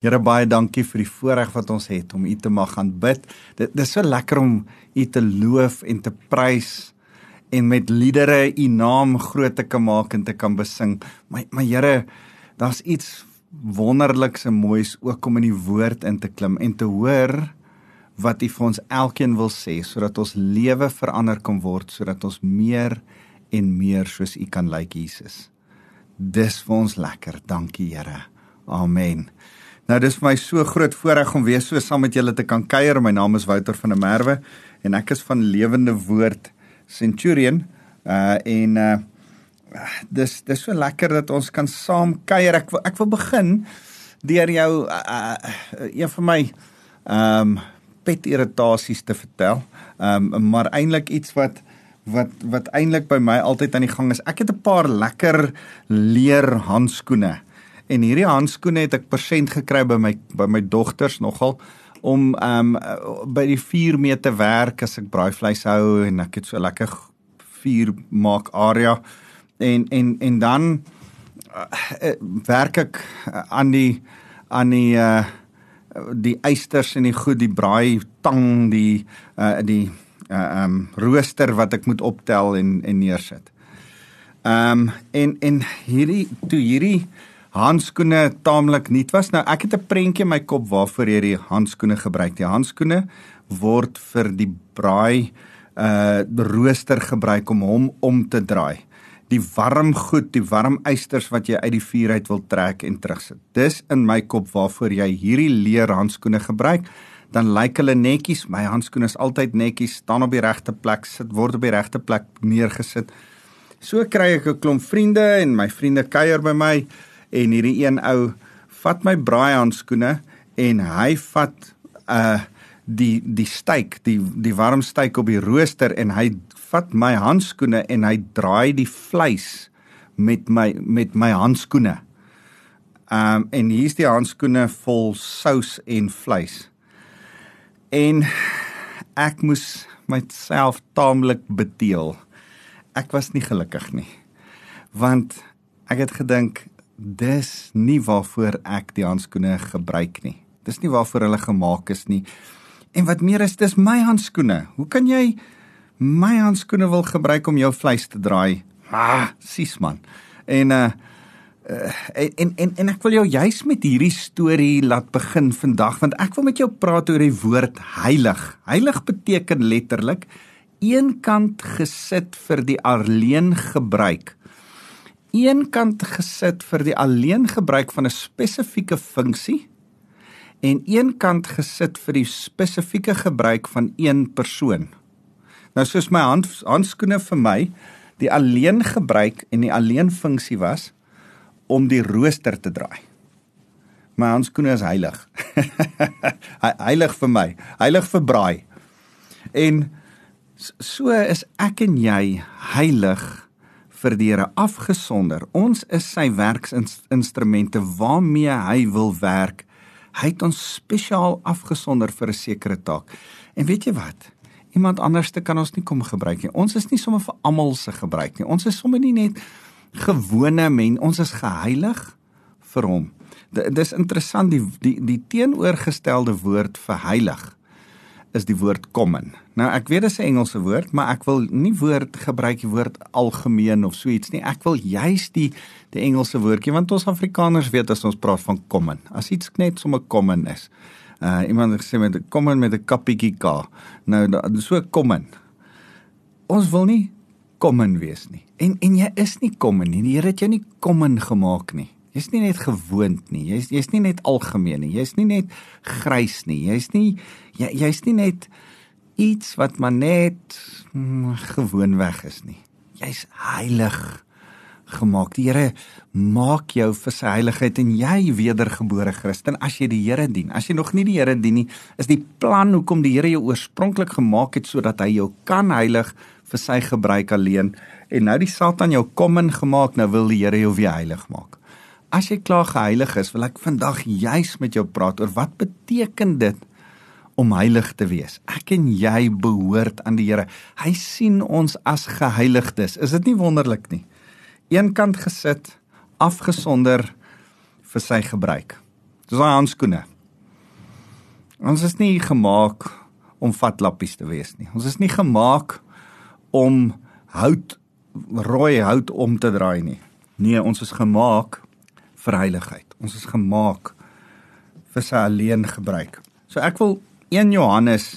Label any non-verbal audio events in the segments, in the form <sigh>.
Here baie dankie vir die voorreg wat ons het om U te mag aanbid. Dit dis so lekker om U te loof en te prys en met liedere U naam groot te kan maak en te kan besing. Maar maar Here, daar's iets wonderliks en moois ook om in die woord in te klim en te hoor wat U vir ons elkeen wil sê sodat ons lewe verander kan word sodat ons meer en meer soos U kan lyk like, Jesus. Dis vir ons lekker. Dankie Here. Amen. Nou dis vir my so groot voorreg om weer so saam met julle te kan kuier. My naam is Wouter van der Merwe en ek is van Lewende Woord Centurion. Uh en uh dis dis so lekker dat ons kan saam kuier. Ek wil, ek wil begin deur jou uh, uh een van my ehm um, pet irritasies te vertel. Ehm um, maar eintlik iets wat wat wat eintlik by my altyd aan die gang is. Ek het 'n paar lekker leer handskoene en hierdie handskoene het ek persent gekry by my by my dogters nogal om ehm um, by die vuur mee te werk as ek braaivleis hou en ek het so lekker vuur maak area en en en dan uh, werk ek aan die aan die uh, die eisters en die goed die braai tang die uh, die ehm uh, um, rooster wat ek moet optel en en neersit. Ehm um, en en hierdie toe hierdie handskoene taamlik nuut was. Nou ek het 'n prentjie in my kop waarvoor jy die handskoene gebruik. Die handskoene word vir die braai uh rooster gebruik om hom om te draai. Die warm goed, die warm eisters wat jy uit die vuur uit wil trek en terugsit. Dis in my kop waarvoor jy hierdie leer handskoene gebruik. Dan lyk hulle netjies. My handskoene is altyd netjies, staan op die regte plek, sit word op die regte plek neergesit. So kry ek 'n klomp vriende en my vriende kuier by my en hierdie een ou vat my braaihandskoene en hy vat uh die die steak, die die warm steak op die rooster en hy vat my handskoene en hy draai die vleis met my met my handskoene. Um en hier's die handskoene vol sous en vleis. En ek moes myself taamlik beteel. Ek was nie gelukkig nie. Want ek het gedink dis nie waarvoor ek die handskoene gebruik nie. Dis nie waarvoor hulle gemaak is nie. En wat meer is, dis my handskoene. Hoe kan jy my handskoene wil gebruik om jou vleis te draai? Ah, sis man. En uh en en en ek wil jou juis met hierdie storie laat begin vandag want ek wil met jou praat oor die woord heilig. Heilig beteken letterlik eenkant gesit vir die alleen gebruik een kant gesit vir die alleen gebruik van 'n spesifieke funksie en een kant gesit vir die spesifieke gebruik van een persoon. Nou soos my hand handskoene vir my die alleen gebruik en die alleen funksie was om die rooster te draai. My handskoene is heilig. <laughs> heilig vir my, heilig vir braai. En so is ek en jy heilig vir die Here afgesonder. Ons is sy werksinstrumente waarmee hy wil werk. Hy het ons spesiaal afgesonder vir 'n sekere taak. En weet jy wat? Iemand anderste kan ons nie kom gebruik nie. Ons is nie sommer vir almal se gebruik nie. Ons is sommer nie net gewone men, ons is geheilig vir hom. Dis interessant die die die teenoorgestelde woord vir heilig is die woord common. Nou ek weet dit is 'n Engelse woord, maar ek wil nie woord gebruik die woord algemeen of so iets nie. Ek wil juis die die Engelse woordjie want ons Afrikaners weet as ons praat van common, as iets net sommer common is. Uh iemand het gesê met common met 'n kappietjie k. Nou so common. Ons wil nie common wees nie. En en jy is nie common nie. Die Here het jou nie common gemaak nie. Jy's nie net gewoond nie. Jy's jy's nie net algemeen nie. Jy's nie net grys nie. Jy's nie jy, jy's nie net iets wat maar net mm, gewoonweg is nie. Jy's heilig gemaak. Die Here maak jou vir sy heiligheid en jy wedergebore Christen as jy die Here dien. As jy nog nie die Here dien nie, is die plan hoekom die Here jou oorspronklik gemaak het sodat hy jou kan heilig vir sy gebruik alleen. En nou die Satan jou kom in gemaak, nou wil die Here jou weer heilig maak. As jy klaar geheilig is, wil ek vandag juis met jou praat oor wat beteken dit om heilig te wees. Ek en jy behoort aan die Here. Hy sien ons as geheiligdes. Is dit nie wonderlik nie? Eenkant gesit, afgesonder vir sy gebruik. Dis daai handskoene. Ons is nie gemaak om vatlappies te wees nie. Ons is nie gemaak om hout rooi hout om te draai nie. Nee, ons is gemaak vir heiligheid. Ons is gemaak vir sy alleen gebruik. So ek wil 1 Johannes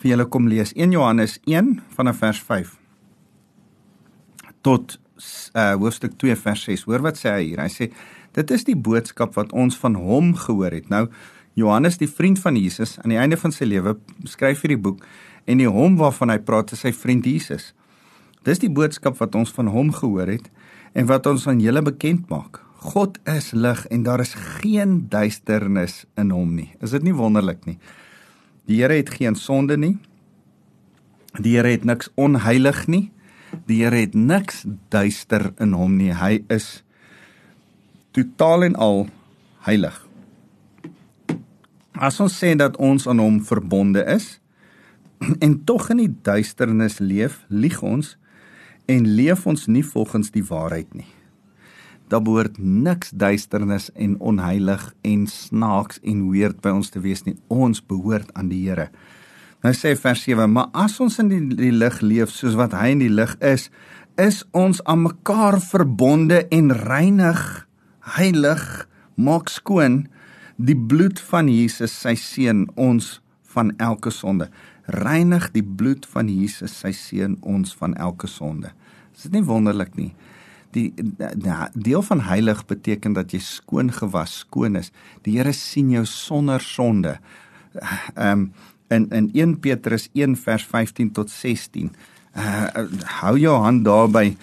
vir julle kom lees. 1 Johannes 1 vanaf vers 5 tot uh hoofstuk 2 vers 6. Hoor wat sê hy hier. Hy sê dit is die boodskap wat ons van hom gehoor het. Nou Johannes, die vriend van Jesus, aan die einde van sy lewe skryf hierdie boek en die hom waarvan hy praat is sy vriend Jesus. Dis die boodskap wat ons van hom gehoor het en wat ons aan julle bekend maak. God is lig en daar is geen duisternis in hom nie. Is dit nie wonderlik nie? Die Here het geen sonde nie. Die Here het niks onheilig nie. Die Here het niks duister in hom nie. Hy is totaal en al heilig. As ons sê dat ons aan hom verbonde is <clears throat> en tog in die duisternis leef, lieg ons en leef ons nie volgens die waarheid nie daar behoort niks duisternis en onheilig en snaaks en weird by ons te wees nie. Ons behoort aan die Here. Nou sê vers 7, maar as ons in die, die lig leef soos wat hy in die lig is, is ons aan mekaar verbonde en reinig, heilig, maak skoon die bloed van Jesus sy seun ons van elke sonde. Reinig die bloed van Jesus sy seun ons van elke sonde. Is dit nie wonderlik nie? Die ja, deel van heilig beteken dat jy skoon gewas, skoon is. Die Here sien jou sonder sonde. Ehm um, in in 1 Petrus 1 vers 15 tot 16. Uh, uh hou jou hand daar by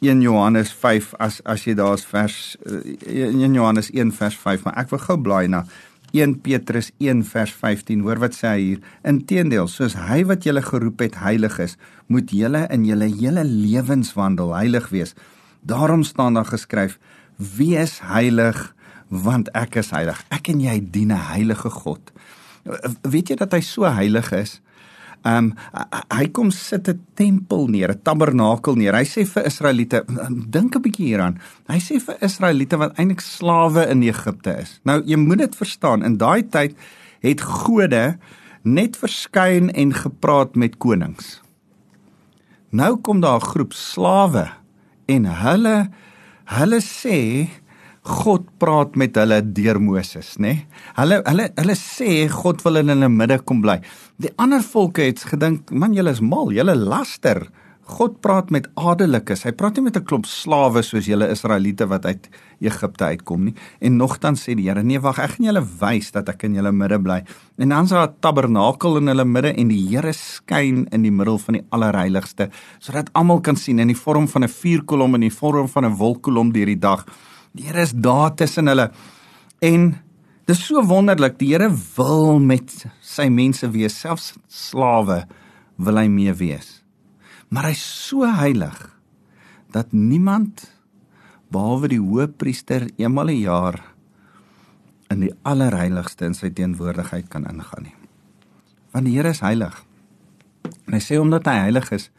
1 Johannes 5 as as jy daar's vers uh, 1 Johannes 1 vers 5, maar ek wil gou blaai na 1 Petrus 1 vers 15. Hoor wat sê hy hier? Inteendeel, soos hy wat julle geroep het heilig is, moet julle in julle hele lewenswandel heilig wees. Daarom staan daar geskryf: Wees heilig, want ek is heilig. Ek en jy dien 'n heilige God. Weet jy dat hy so heilig is? Ehm um, hy kom sit 'n tempel neer, 'n tabernakel neer. Hy sê vir Israeliete, dink 'n bietjie hieraan. Hy sê vir Israeliete wat eintlik slawe in Egipte is. Nou jy moet dit verstaan, in daai tyd het gode net verskyn en gepraat met konings. Nou kom daar 'n groep slawe en hulle hulle sê God praat met hulle deur Moses, nê? Nee? Hulle hulle hulle sê God wil in hulle midde kom bly. Die ander volke het gedink, man, julle is mal, julle laster. God praat met adellikes. Hy praat nie met 'n klomp slawe soos julle Israeliete wat uit Egipte uitkom nie. En nogtans sê die Here: "Nee, wag, ek gaan julle wys dat ek in julle midde bly." En dan is daar 'n tabernakel in hulle midde en die Here skyn in die middel van die allerheiligste sodat almal kan sien in die vorm van 'n vuurkolom en in die vorm van 'n wolkkolom deur die dag. Die Here is daar tussen hulle. En dis so wonderlik. Die Here wil met sy mense wees, selfs slawe wil hy mee wees maar hy's so heilig dat niemand behalwe die hoëpriester eenmal 'n jaar in die allerheiligste in sy teenwoordigheid kan ingaan nie. Want die Here is heilig. En hy sê omdat hy heilig is,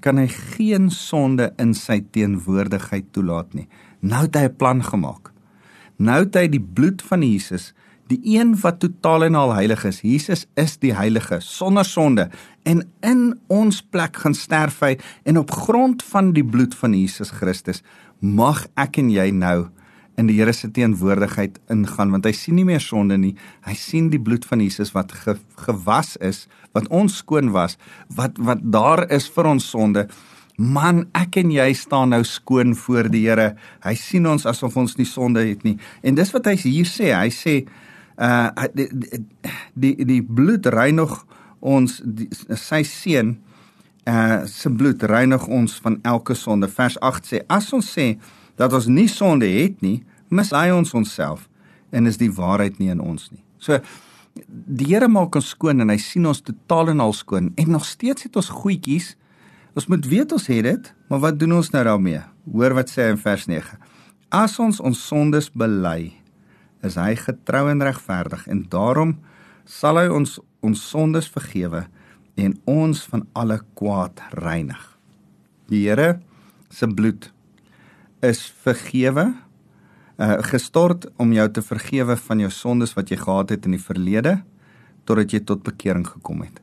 kan hy geen sonde in sy teenwoordigheid toelaat nie. Nou het hy 'n plan gemaak. Nou het hy die bloed van Jesus Die een wat totaal en al heilig is. Jesus is die heilige sonder sonde en in ons plek gaan sterf hy en op grond van die bloed van Jesus Christus mag ek en jy nou in die Here se teenwoordigheid ingaan want hy sien nie meer sonde nie. Hy sien die bloed van Jesus wat ge, gewas is, wat ons skoon was, wat wat daar is vir ons sonde. Man, ek en jy staan nou skoon voor die Here. Hy sien ons asof ons nie sonde het nie. En dis wat hy hier sê. Hy sê uh die die, die bloed reinig ons die, sy seun uh se bloed reinig ons van elke sonde. Vers 8 sê as ons sê dat ons nie sonde het nie, mislei ons onsself en is die waarheid nie in ons nie. So die Here maak ons skoon en hy sien ons totaal en al skoon en nog steeds het ons goedjies. Ons moet weet ons het dit, maar wat doen ons nou daarmee? Hoor wat sê in vers 9. As ons ons sondes bely, is hy getrou en regverdig en daarom sal hy ons ons sondes vergewe en ons van alle kwaad reinig. Die Here se bloed is vergewe uh gestort om jou te vergewe van jou sondes wat jy gehad het in die verlede totdat jy tot bekering gekom het.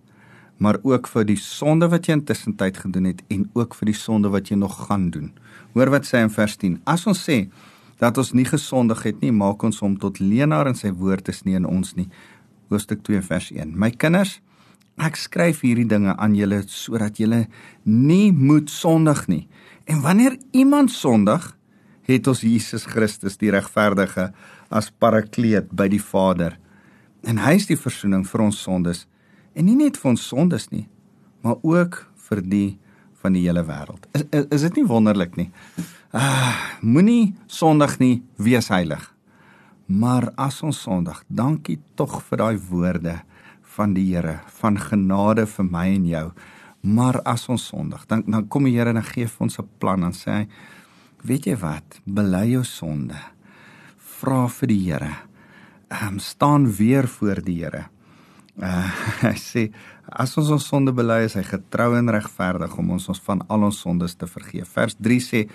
Maar ook vir die sonde wat jy intussen tyd gedoen het en ook vir die sonde wat jy nog gaan doen. Hoor wat sê in vers 10. As ons sê dat ons nie gesondig het nie, maak ons hom tot leenaar en sy woord is nie in ons nie. Hoofstuk 2 vers 1. My kinders, ek skryf hierdie dinge aan julle sodat julle nie moet sondig nie. En wanneer iemand sondig, het ons Jesus Christus die regverdige as parakleet by die Vader. En hy is die verzoening vir ons sondes en nie net vir ons sondes nie, maar ook vir die van die hele wêreld. Is is, is dit nie wonderlik nie? Ah, moenie sondig nie, wees heilig. Maar as ons sondig, dankie tog vir daai woorde van die Here, van genade vir my en jou. Maar as ons sondig, dan dan kom die Here en gee vir ons 'n plan en sê hy weet jy wat, bely jou sonde. Vra vir die Here. Ehm um, staan weer voor die Here. Uh, <laughs> hy sê as ons ons sonde bely, is hy getrou en regverdig om ons ons van al ons sondes te vergeef. Vers 3 sê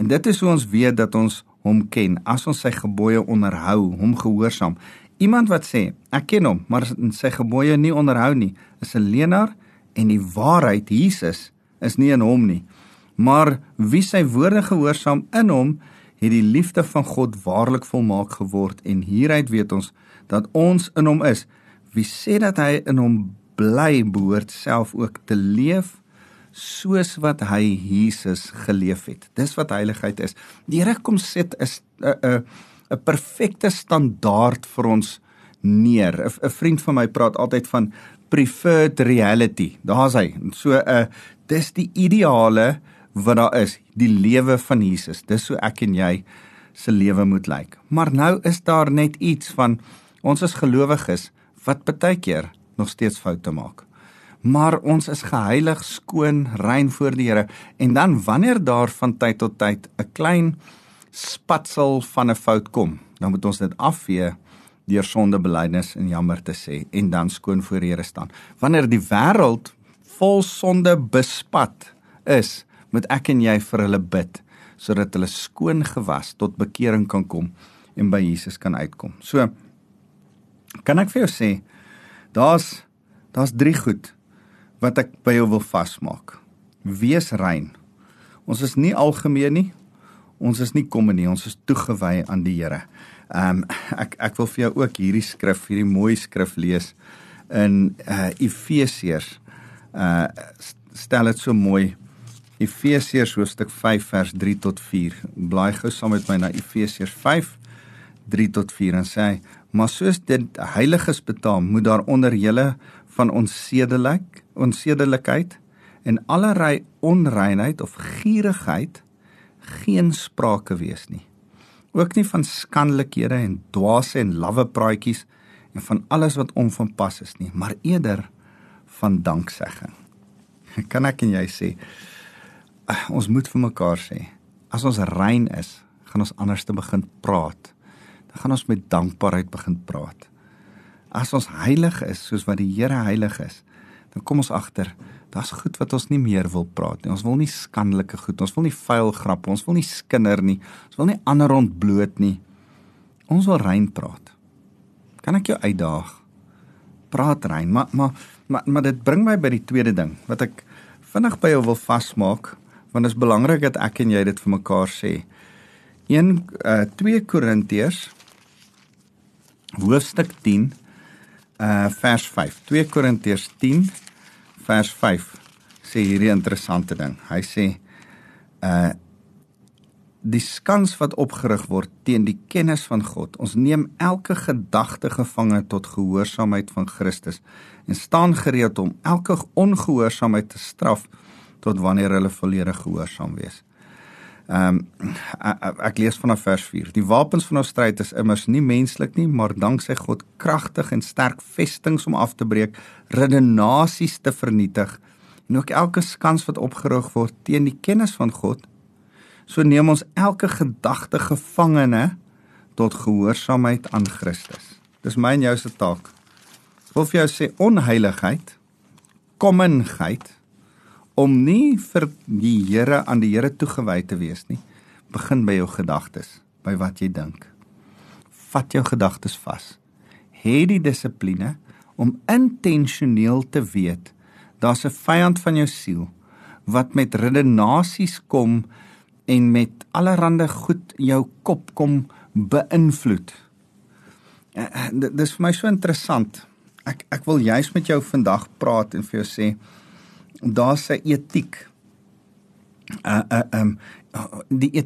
en dit is hoe ons weet dat ons hom ken as ons sy gebooie onderhou, hom gehoorsaam. Iemand wat sê ek ken hom, maar sy gebooie nie onderhou nie, is 'n leienaar en die waarheid Jesus is nie in hom nie. Maar wie sy woorde gehoorsaam in hom, het die liefde van God waarlik volmaak geword en hieruit weet ons dat ons in hom is. Wie sê dat hy in hom bly, behoort self ook te leef soos wat hy Jesus geleef het. Dis wat heiligheid is. Die Here kom sit is 'n 'n 'n perfekte standaard vir ons neer. 'n Vriend van my praat altyd van preferred reality. Daar's hy. So 'n uh, dis die ideale wat daar is, die lewe van Jesus. Dis hoe ek en jy se lewe moet lyk. Maar nou is daar net iets van ons as gelowiges wat baie keer nog steeds foute maak. Maar ons is geheilig, skoon, rein voor die Here en dan wanneer daar van tyd tot tyd 'n klein spatsel van 'n fout kom, dan moet ons dit afvee deur sondebelydenis en jammer te sê en dan skoon voor die Here staan. Wanneer die wêreld vol sonde bespat is, moet ek en jy vir hulle bid sodat hulle skoon gewas tot bekering kan kom en by Jesus kan uitkom. So kan ek vir jou sê daar's daar's drie goed wat ek by jou wil vasmaak. Wees rein. Ons is nie algemeen nie. Ons is nie kom nie, ons is toegewy aan die Here. Ehm um, ek ek wil vir jou ook hierdie skrif, hierdie mooi skrif lees in uh Efesiërs. Uh stel dit so mooi Efesiërs hoofstuk 5 vers 3 tot 4. Blaai gou saam met my na Efesiërs 5 3 tot 4 en sê: "Maar soos dit heiliges betaam, moet daar onder julle van onsedelik, onsedelikheid en allerlei onreinheid of gierigheid geen sprake wees nie. Ook nie van skandelikhede en dwaase en lawwe praatjies en van alles wat onvanpas is nie, maar eerder van danksegging." <laughs> Kan ek en jy sê uh, ons moet vir mekaar sê, as ons rein is, gaan ons anders te begin praat. Dan gaan ons met dankbaarheid begin praat. As ons heilig is soos wat die Here heilig is, dan kom ons agter, daar's goed wat ons nie meer wil praat nie. Ons wil nie skandelike goed, ons wil nie vuil grappe, ons wil nie skinder nie. Ons wil nie ander ontbloot nie. Ons wil rein praat. Kan ek jou uitdaag? Praat rein, maar maar maar, maar dit bring my by die tweede ding wat ek vinnig by jou wil vasmaak want dit is belangrik dat ek en jy dit vir mekaar sê. 1 uh 2 Korintiërs hoofstuk 10 uh vers 5. 2 Korintiërs 10 vers 5 sê hierdie interessante ding. Hy sê uh die skans wat opgerig word teen die kennis van God. Ons neem elke gedagte gevange tot gehoorsaamheid van Christus en staan gereed om elke ongehoorsaamheid te straf tot wanneer hulle volledig gehoorsaam wees. Ehm um, ek lees vanaf vers 4. Die wapens van ons stryd is immers nie menslik nie, maar danksy God kragtig en sterk vestings om af te breek, redenasies te vernietig en ook elke skans wat opgerig word teen die kennis van God. So neem ons elke gedagte gevangene tot gehoorsaamheid aan Christus. Dis my en jou se taak. Ek wil vir jou sê onheiligheid, kommenheid om nie vir die Here aan die Here toegewy te wees nie, begin by jou gedagtes, by wat jy dink. Vat jou gedagtes vas. Hê die dissipline om intentioneel te weet daar's 'n vyand van jou siel wat met redenasies kom en met allerlei goed jou kop kom beïnvloed. Eh, eh, dit is vir my so interessant. Ek ek wil juis met jou vandag praat en vir jou sê daar's 'n etiek. Uh uh um die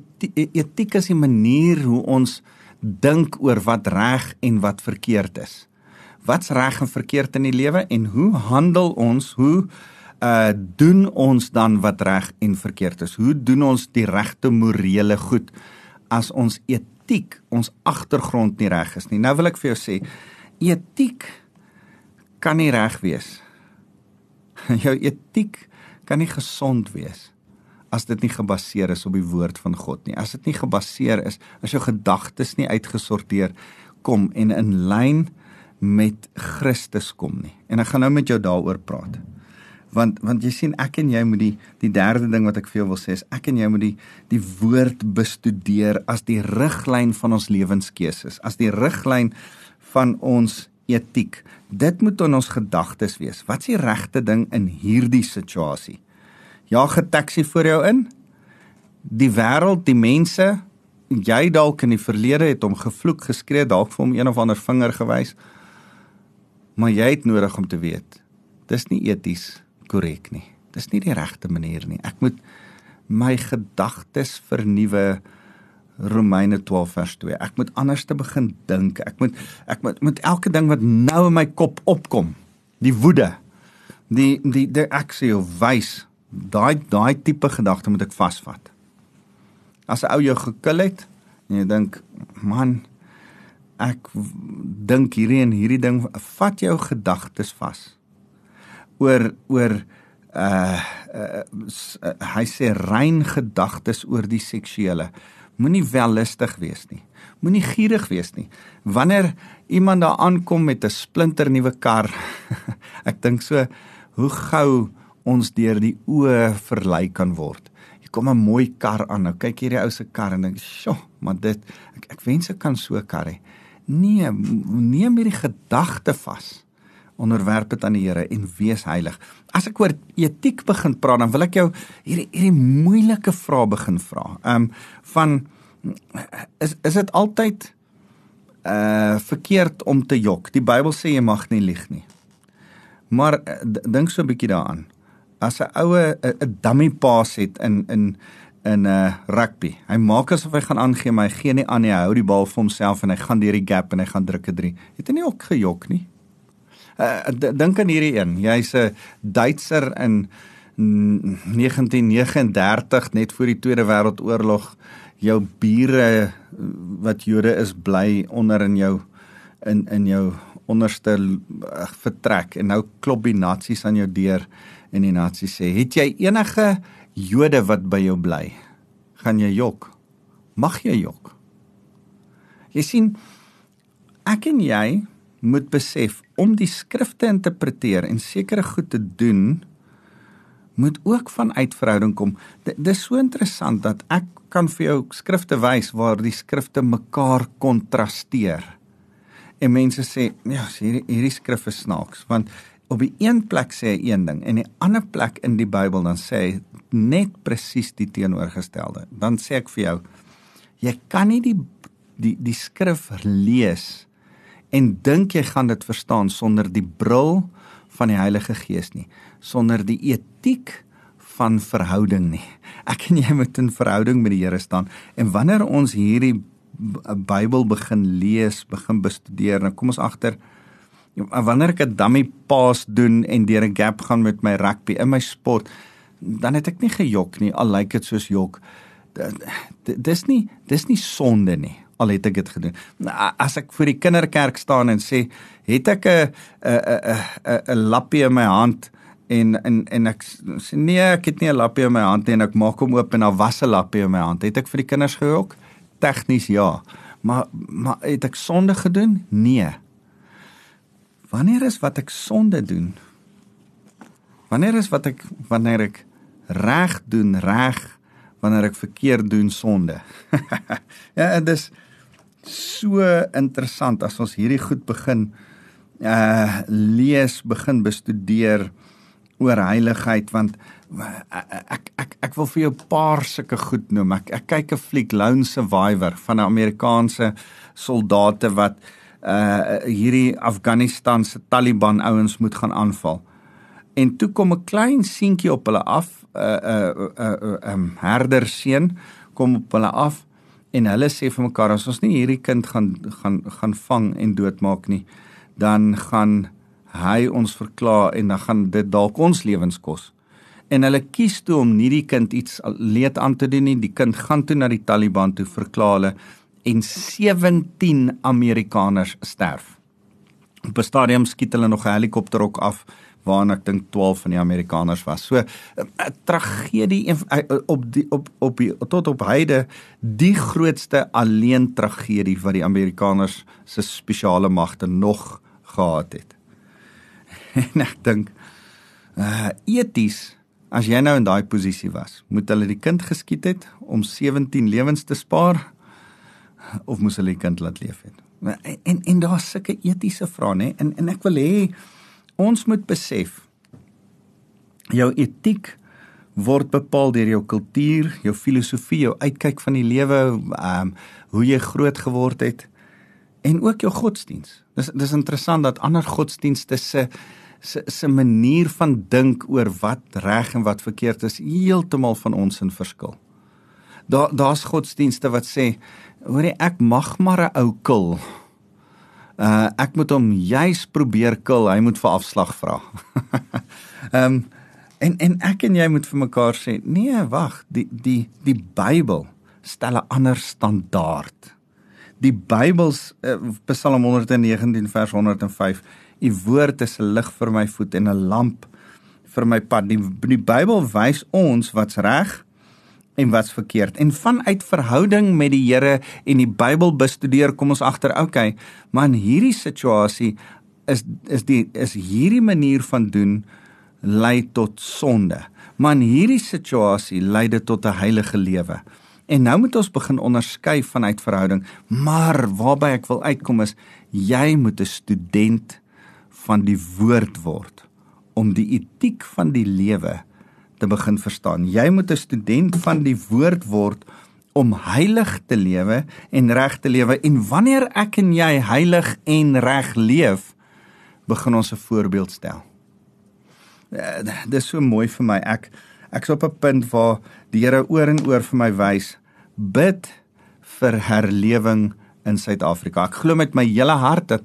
etiek is die manier hoe ons dink oor wat reg en wat verkeerd is. Wat's reg en verkeerd in die lewe en hoe handel ons? Hoe uh doen ons dan wat reg en verkeerd is? Hoe doen ons die regte morele goed as ons etiek, ons agtergrond nie reg is nie? Nou wil ek vir jou sê, etiek kan nie reg wees. <laughs> Jou etiek kan nie gesond wees as dit nie gebaseer is op die woord van God nie. As dit nie gebaseer is, as jou gedagtes nie uitgesorteer kom en in lyn met Christus kom nie. En ek gaan nou met jou daaroor praat want want jy sien ek en jy moet die die derde ding wat ek vir jou wil sê is ek en jy moet die die woord bestudeer as die riglyn van ons lewenskeuses as die riglyn van ons etiek dit moet in ons gedagtes wees wat's die regte ding in hierdie situasie jaag 'n taxi voor jou in die wêreld die mense jy dalk in die verlede het hom gevloek geskree dalk vir hom een of ander vinger gewys maar jy het nodig om te weet dis nie eties korrek nie. Dis nie die regte manier nie. Ek moet my gedagtes vernuwe. Romeine 12 vers 2. Ek moet anders te begin dink. Ek moet ek moet met elke ding wat nou in my kop opkom, die woede, die die die aksie of wys, daai daai tipe gedagte moet ek vasvat. As 'n ou jou gekil het en jy dink, man, ek dink hierdie en hierdie ding, vat jou gedagtes vas oor oor uh, uh, uh hy sê rein gedagtes oor die seksuele. Moenie wellustig wees nie. Moenie gierig wees nie. Wanneer iemand daar aankom met 'n splinter nuwe kar, <laughs> ek dink so hoe gou ons deur die oë verlei kan word. Hier kom 'n mooi kar aan. Nou kyk hierdie ou se kar en dink, "Sjoe, maar dit ek, ek wens ek kan so 'n kar hê." Nee, neem hierdie gedagte vas onderwerp dit aan die Here en wees heilig. As ek oor etiek begin praat, dan wil ek jou hierdie hierdie moeilike vrae begin vra. Ehm um, van is is dit altyd uh verkeerd om te jok? Die Bybel sê jy mag nie lieg nie. Maar uh, dink so 'n bietjie daaraan. As 'n oue 'n dummy pass het in in in 'n uh, rugby. Hy maak asof hy gaan aangee, maar hy gee nie aan nie. Hy hou die bal vir homself en hy gaan deur die gap en hy gaan druk 'n 3. Het hy nie ook gejok nie? Uh, dink aan hierdie een. Jy's 'n Duitser in 1939 net voor die Tweede Wêreldoorlog. Jou bure wat Jode is bly onder in jou in in jou onderste uh, vertrek en nou klop die nasies aan jou deur en die nasies sê: "Het jy enige Jode wat by jou bly? Gaan jy jok? Mag jy jok?" Jy sien ek en jy moet besef om die skrifte te interpreteer en sekere goed te doen moet ook vanuit verhouding kom. Dit is so interessant dat ek kan vir jou skrifte wys waar die skrifte mekaar kontrasteer. En mense sê, ja, hierdie hierdie skrif is snaaks want op die een plek sê hy een ding en die ander plek in die Bybel dan sê hy net presies die teenoorgestelde. Dan sê ek vir jou, jy kan nie die die die skrif lees en dink jy gaan dit verstaan sonder die bril van die Heilige Gees nie, sonder die etiek van verhouding nie. Ek en jy moet in verhouding met die Here staan en wanneer ons hierdie Bybel begin lees, begin bestudeer, dan kom ons agter wanneer ek 'n dummy pass doen en deur 'n gap gaan met my rugby in my sport, dan het ek nie gejok nie, al lyk dit soos jok. Dis nie dis nie sonde nie al het ek dit gedoen. As ek voor die kinderkerk staan en sê, het ek 'n 'n 'n 'n lappie in my hand en en en ek sê nee, ek het nie 'n lappie in my hand nie en ek maak hom oop en daar was 'n lappie in my hand. Het ek vir die kinders gehok? Tegnies ja. Maar maar het ek sonde gedoen? Nee. Wanneer is wat ek sonde doen? Wanneer is wat ek wanneer ek reg doen reg wanneer ek verkeerd doen sonde. <laughs> ja, dit is so interessant as ons hierdie goed begin uh lees, begin bestudeer oor heiligheid want ek ek ek wil vir jou 'n paar sulke goed noem. Ek ek kyk 'n fliek Lone Survivor van 'n Amerikaanse soldate wat uh hierdie Afghanistan se Taliban ouens moet gaan aanval. En toe kom 'n klein seentjie op hulle af, 'n uh, 'n uh, 'n uh, um, herder seun kom op hulle af en hulle sê vir mekaar as ons nie hierdie kind gaan gaan gaan vang en doodmaak nie, dan gaan hy ons verklaar en dan gaan dit dalk ons lewens kos. En hulle kies toe om nie die kind iets leed aan te doen nie. Die kind gaan toe na die Taliban toe verklaar hulle en 17 Amerikaners sterf. Op 'n stadium skiet hulle nog 'n helikopter ook af waarna ek dink 12 van die Amerikaners was. So 'n tragedie op die op op die, tot op heide die grootste alleen tragedie wat die Amerikaners se spesiale magte nog gehad het. <laughs> en ek dink uh eties as jy nou in daai posisie was, moet hulle die kind geskiet het om 17 lewens te spaar of moes hulle die kind laat leef het? En en, en daar's sulke etiese vrae nê en en ek wil hê ons moet besef jou etiek word bepaal deur jou kultuur, jou filosofie, jou uitkyk van die lewe, ehm um, hoe jy groot geword het en ook jou godsdiens. Dis dis interessant dat ander godsdienste se se se manier van dink oor wat reg en wat verkeerd is heeltemal van ons in verskil. Daar daar's godsdienste wat sê, hoorie ek mag maar 'n ou kil. Uh ek moet hom juis probeer kil, hy moet vir afslag vra. <laughs> Ehm um, en en ek en jy moet vir mekaar sê, nee, wag, die die die Bybel stel 'n ander standaard. Die Bybels uh, Psalm 119 vers 105 U woord is 'n lig vir my voet en 'n lamp vir my pad. Die, die Bybel wys ons wat's reg en wat's verkeerd. En vanuit verhouding met die Here en die Bybel bestudeer, kom ons agter, okay, maar in hierdie situasie is is die is hierdie manier van doen lei tot sonde. Maar in hierdie situasie lei dit tot 'n heilige lewe. En nou moet ons begin onderskei vanuit verhouding, maar waarby ek wil uitkom is jy moet 'n student van die woord word om die etiek van die lewe te begin verstaan. Jy moet 'n student van die woord word om heilig te lewe en reg te lewe en wanneer ek en jy heilig en reg leef, begin ons 'n voorbeeld stel. Uh, dit is so mooi vir my. Ek ek's op 'n punt waar die Here oor en oor vir my wys bid vir herlewing in Suid-Afrika. Ek glo met my hele hart dat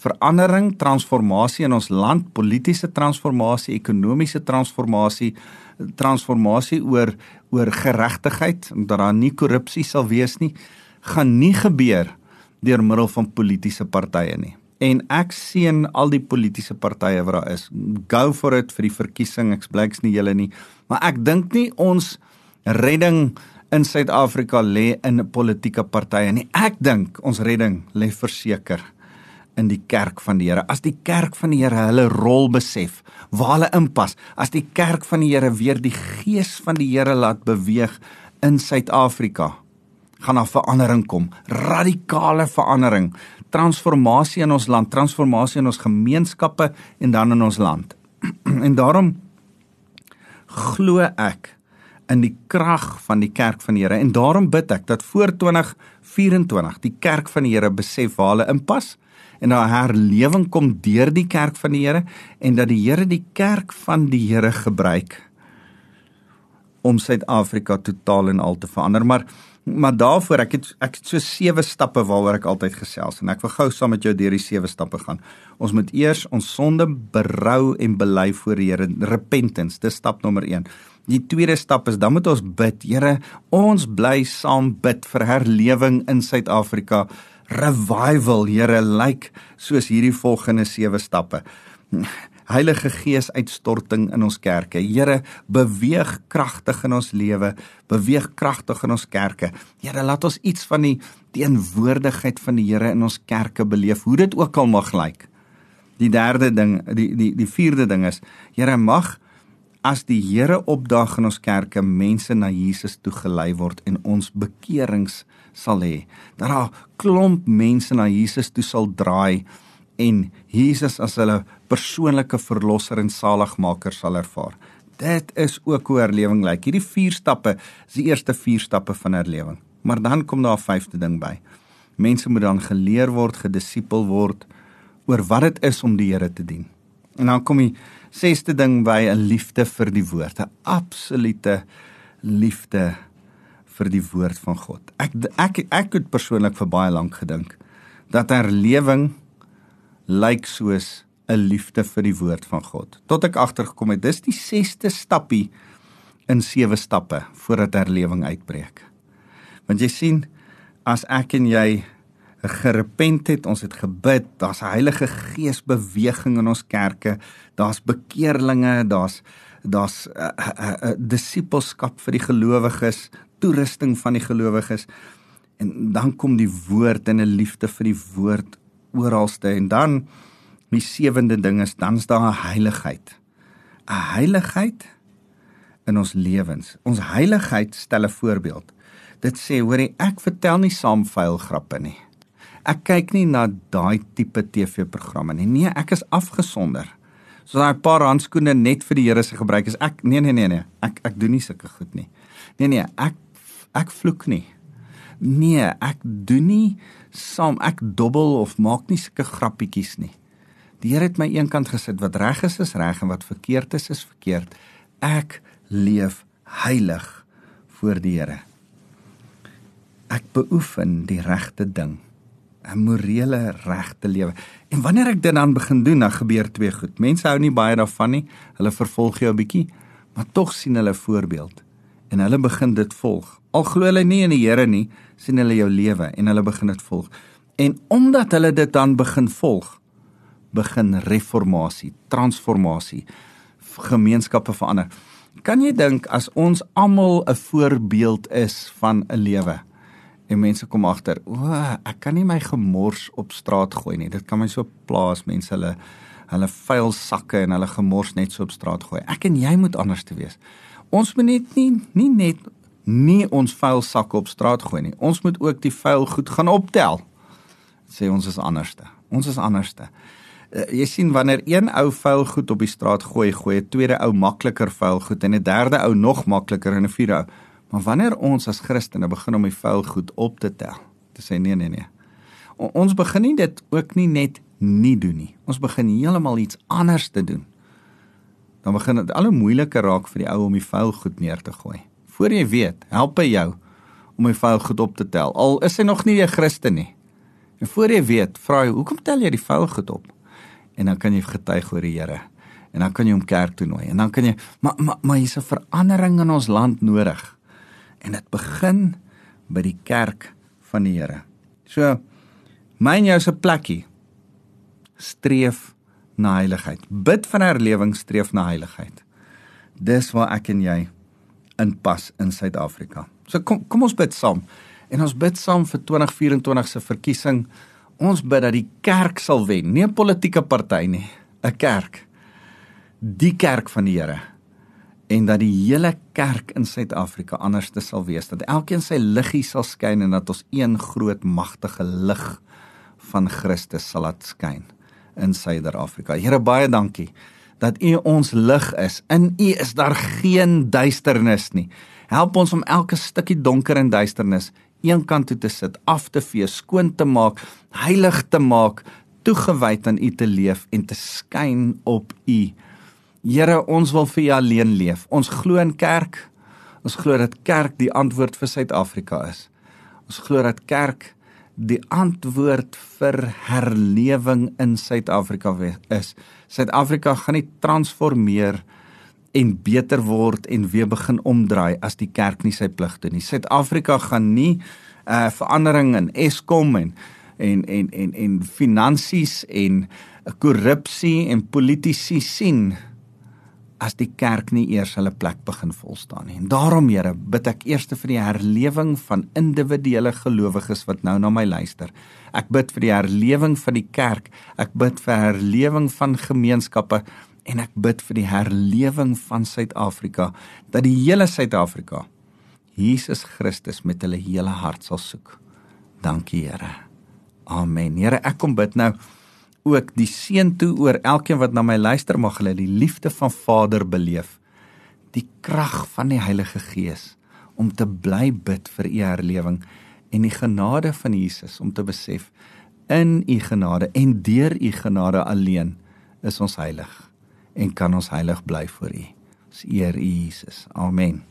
verandering, transformasie in ons land, politieke transformasie, ekonomiese transformasie, transformasie oor oor geregtigheid, dat daar nie korrupsie sal wees nie, gaan nie gebeur deur middel van politieke partye nie. En ek sien al die politieke partye wat daar is. Go for it vir die verkiesing. Ek blyks nie julle nie, maar ek dink nie ons redding in Suid-Afrika lê in politieke partye nie. Ek dink ons redding lê verseker in die kerk van die Here. As die kerk van die Here hulle rol besef, waar hulle inpas, as die kerk van die Here weer die gees van die Here laat beweeg in Suid-Afrika, gaan daar verandering kom, radikale verandering, transformasie in ons land, transformasie in ons gemeenskappe en dan in ons land. <clears throat> en daarom glo ek in die krag van die kerk van die Here en daarom bid ek dat voor 2024 die kerk van die Here besef waar hulle inpas en 'n herlewing kom deur die kerk van die Here en dat die Here die kerk van die Here gebruik om Suid-Afrika totaal en al te verander. Maar maar daarvoor ek het ek het so sewe stappe waaroor ek altyd gesels en ek wil gou saam met jou deur die sewe stappe gaan. Ons moet eers ons sonde berou en bely voor die Here, repentance. Dis stap nommer 1. Die tweede stap is dan moet ons bid. Here, ons bly saam bid vir herlewing in Suid-Afrika revival, Here, lyk like, soos hierdie volgende sewe stappe. Heilige Gees uitstorting in ons kerke. Here, beweeg kragtig in ons lewe, beweeg kragtig in ons kerke. Here, laat ons iets van die teenwoordigheid van die Here in ons kerke beleef, hoe dit ook al mag lyk. Die derde ding, die die die vierde ding is, Here, mag as die Here opdag in ons kerke mense na Jesus toe gelei word en ons bekeerings sal hê dat daar klomp mense na Jesus toe sal draai en Jesus as hulle persoonlike verlosser en saligmaker sal ervaar. Dit is ook hoe herlewing lyk. Hierdie vier stappe is die eerste vier stappe van herlewing. Maar dan kom daar 'n vyfde ding by. Mense moet dan geleer word, gedisipel word oor wat dit is om die Here te dien. En dan kom die sesde ding by 'n liefde vir die woord, 'n absolute liefde vir die woord van God. Ek ek ek het persoonlik vir baie lank gedink dat herlewing lyk soos 'n liefde vir die woord van God. Tot ek agtergekom het, dis die sesde stappie in sewe stappe voordat herlewing uitbreek. Want jy sien, as ek en jy gerepent het, ons het gebid, daar's 'n Heilige Gees beweging in ons kerke, daar's bekeerlinge, daar's daar's 'n uh, eh, uh, eh, uh, eh, disipelskap vir die gelowiges, toerusting van die gelowiges. En dan kom die woord en 'n liefde vir die woord oralste en dan die sewende ding is dan's daar 'n heiligheid. 'n Heiligheid in ons lewens. Ons heiligheid stel 'n voorbeeld. Dit sê, hoorie, ek vertel nie saam vuil grappe nie. Ek kyk nie na daai tipe TV-programme nie. Nee, ek is afgesonder. So daai paar handskoene net vir die Here se gebruik is ek nee nee nee nee. Ek ek doen nie sulke goed nie. Nee nee, ek ek vloek nie. Nee, ek doen nie saam ek dobbel of maak nie sulke grappietjies nie. Die Here het my eenkant gesit wat reg is is reg en wat verkeerd is is verkeerd. Ek leef heilig voor die Here. Ek beoefen die regte ding. 'n morele regte lewe. En wanneer ek dit dan begin doen, dan gebeur twee goed. Mense hou nie baie daarvan nie. Hulle vervolg jou 'n bietjie, maar tog sien hulle voorbeeld en hulle begin dit volg. Al glo hulle nie in die Here nie, sien hulle jou lewe en hulle begin dit volg. En omdat hulle dit dan begin volg, begin reformatie, transformasie, gemeenskappe verander. Kan jy dink as ons almal 'n voorbeeld is van 'n lewe en mense kom agter, o, ek kan nie my gemors op straat gooi nie. Dit kan my so plaas mense hulle hulle vuil sakke en hulle gemors net so op straat gooi. Ek en jy moet anders te wees. Ons moet net nie nie net nie ons vuil sakke op straat gooi nie. Ons moet ook die vuil goed gaan optel. Sê ons is anderste. Ons is anderste uh, jy sien wanneer een ou vuil goed op die straat gooi, gooi 'n tweede ou makliker vuil goed en 'n derde ou nog makliker en 'n vierde ou. Maar wanneer ons as Christene begin om die vuil goed op te tel, te sê nee nee nee. O, ons begin nie dit ook nie net nie doen nie. Ons begin heeltemal iets anders te doen. Dan begin dit al hoe moeiliker raak vir die ou om die vuil goed neer te gooi. Voor jy weet, help hy jou om die vuil goed op te tel. Al is hy nog nie 'n Christen nie. En voor jy weet, vra hy, "Hoekom tel jy die vuil goed op?" en dan kan jy getuig oor die Here. En dan kan jy hom kerk toe nooi. En dan kan jy maar maar, maar hier's 'n verandering in ons land nodig. En dit begin by die kerk van die Here. So myn jou se plekkie streef na heiligheid. Bid van herlewing streef na heiligheid. Dis waar ek en jy inpas in Suid-Afrika. So kom kom ons bid saam. En ons bid saam vir 2024 se verkiesing ons bid dat die kerk sal wen, nie 'n politieke party nie, 'n kerk. Die kerk van die Here en dat die hele kerk in Suid-Afrika anders te sal wees, dat elkeen sy liggie sal skyn en dat ons een groot magtige lig van Christus sal laat skyn in Suid-Afrika. Here baie dankie dat U ons lig is. In U is daar geen duisternis nie. Help ons om elke stukkie donker en duisternis een kant toe te sit, af te vee, skoon te maak, heilig te maak, toegewyd aan U te leef en te skyn op U. Here, ons wil vir U alleen leef. Ons glo in kerk. Ons glo dat kerk die antwoord vir Suid-Afrika is. Ons glo dat kerk die antwoord vir herlewing in Suid-Afrika is. Suid-Afrika gaan nie transformeer en beter word en weer begin omdraai as die kerk nie sy plig doen nie. Suid-Afrika gaan nie uh, verandering in Eskom en en en en en finansies en korrupsie en politici sien as die kerk nie eers hulle plek begin vol staan nie. En daarom Here, bid ek eers vir die herlewing van individuele gelowiges wat nou na my luister. Ek bid vir die herlewing van die kerk. Ek bid vir herlewing van gemeenskappe En ek bid vir die herlewing van Suid-Afrika dat die hele Suid-Afrika Jesus Christus met hulle hele hart sal soek. Dankie Here. Amen. Here, ek kom bid nou ook die seën toe oor elkeen wat na my luister mag hulle die liefde van Vader beleef. Die krag van die Heilige Gees om te bly bid vir u herlewing en die genade van Jesus om te besef in u genade en deur u genade alleen is ons heilig en kan ons heilig bly voor u. Ons eer u Jesus. Amen.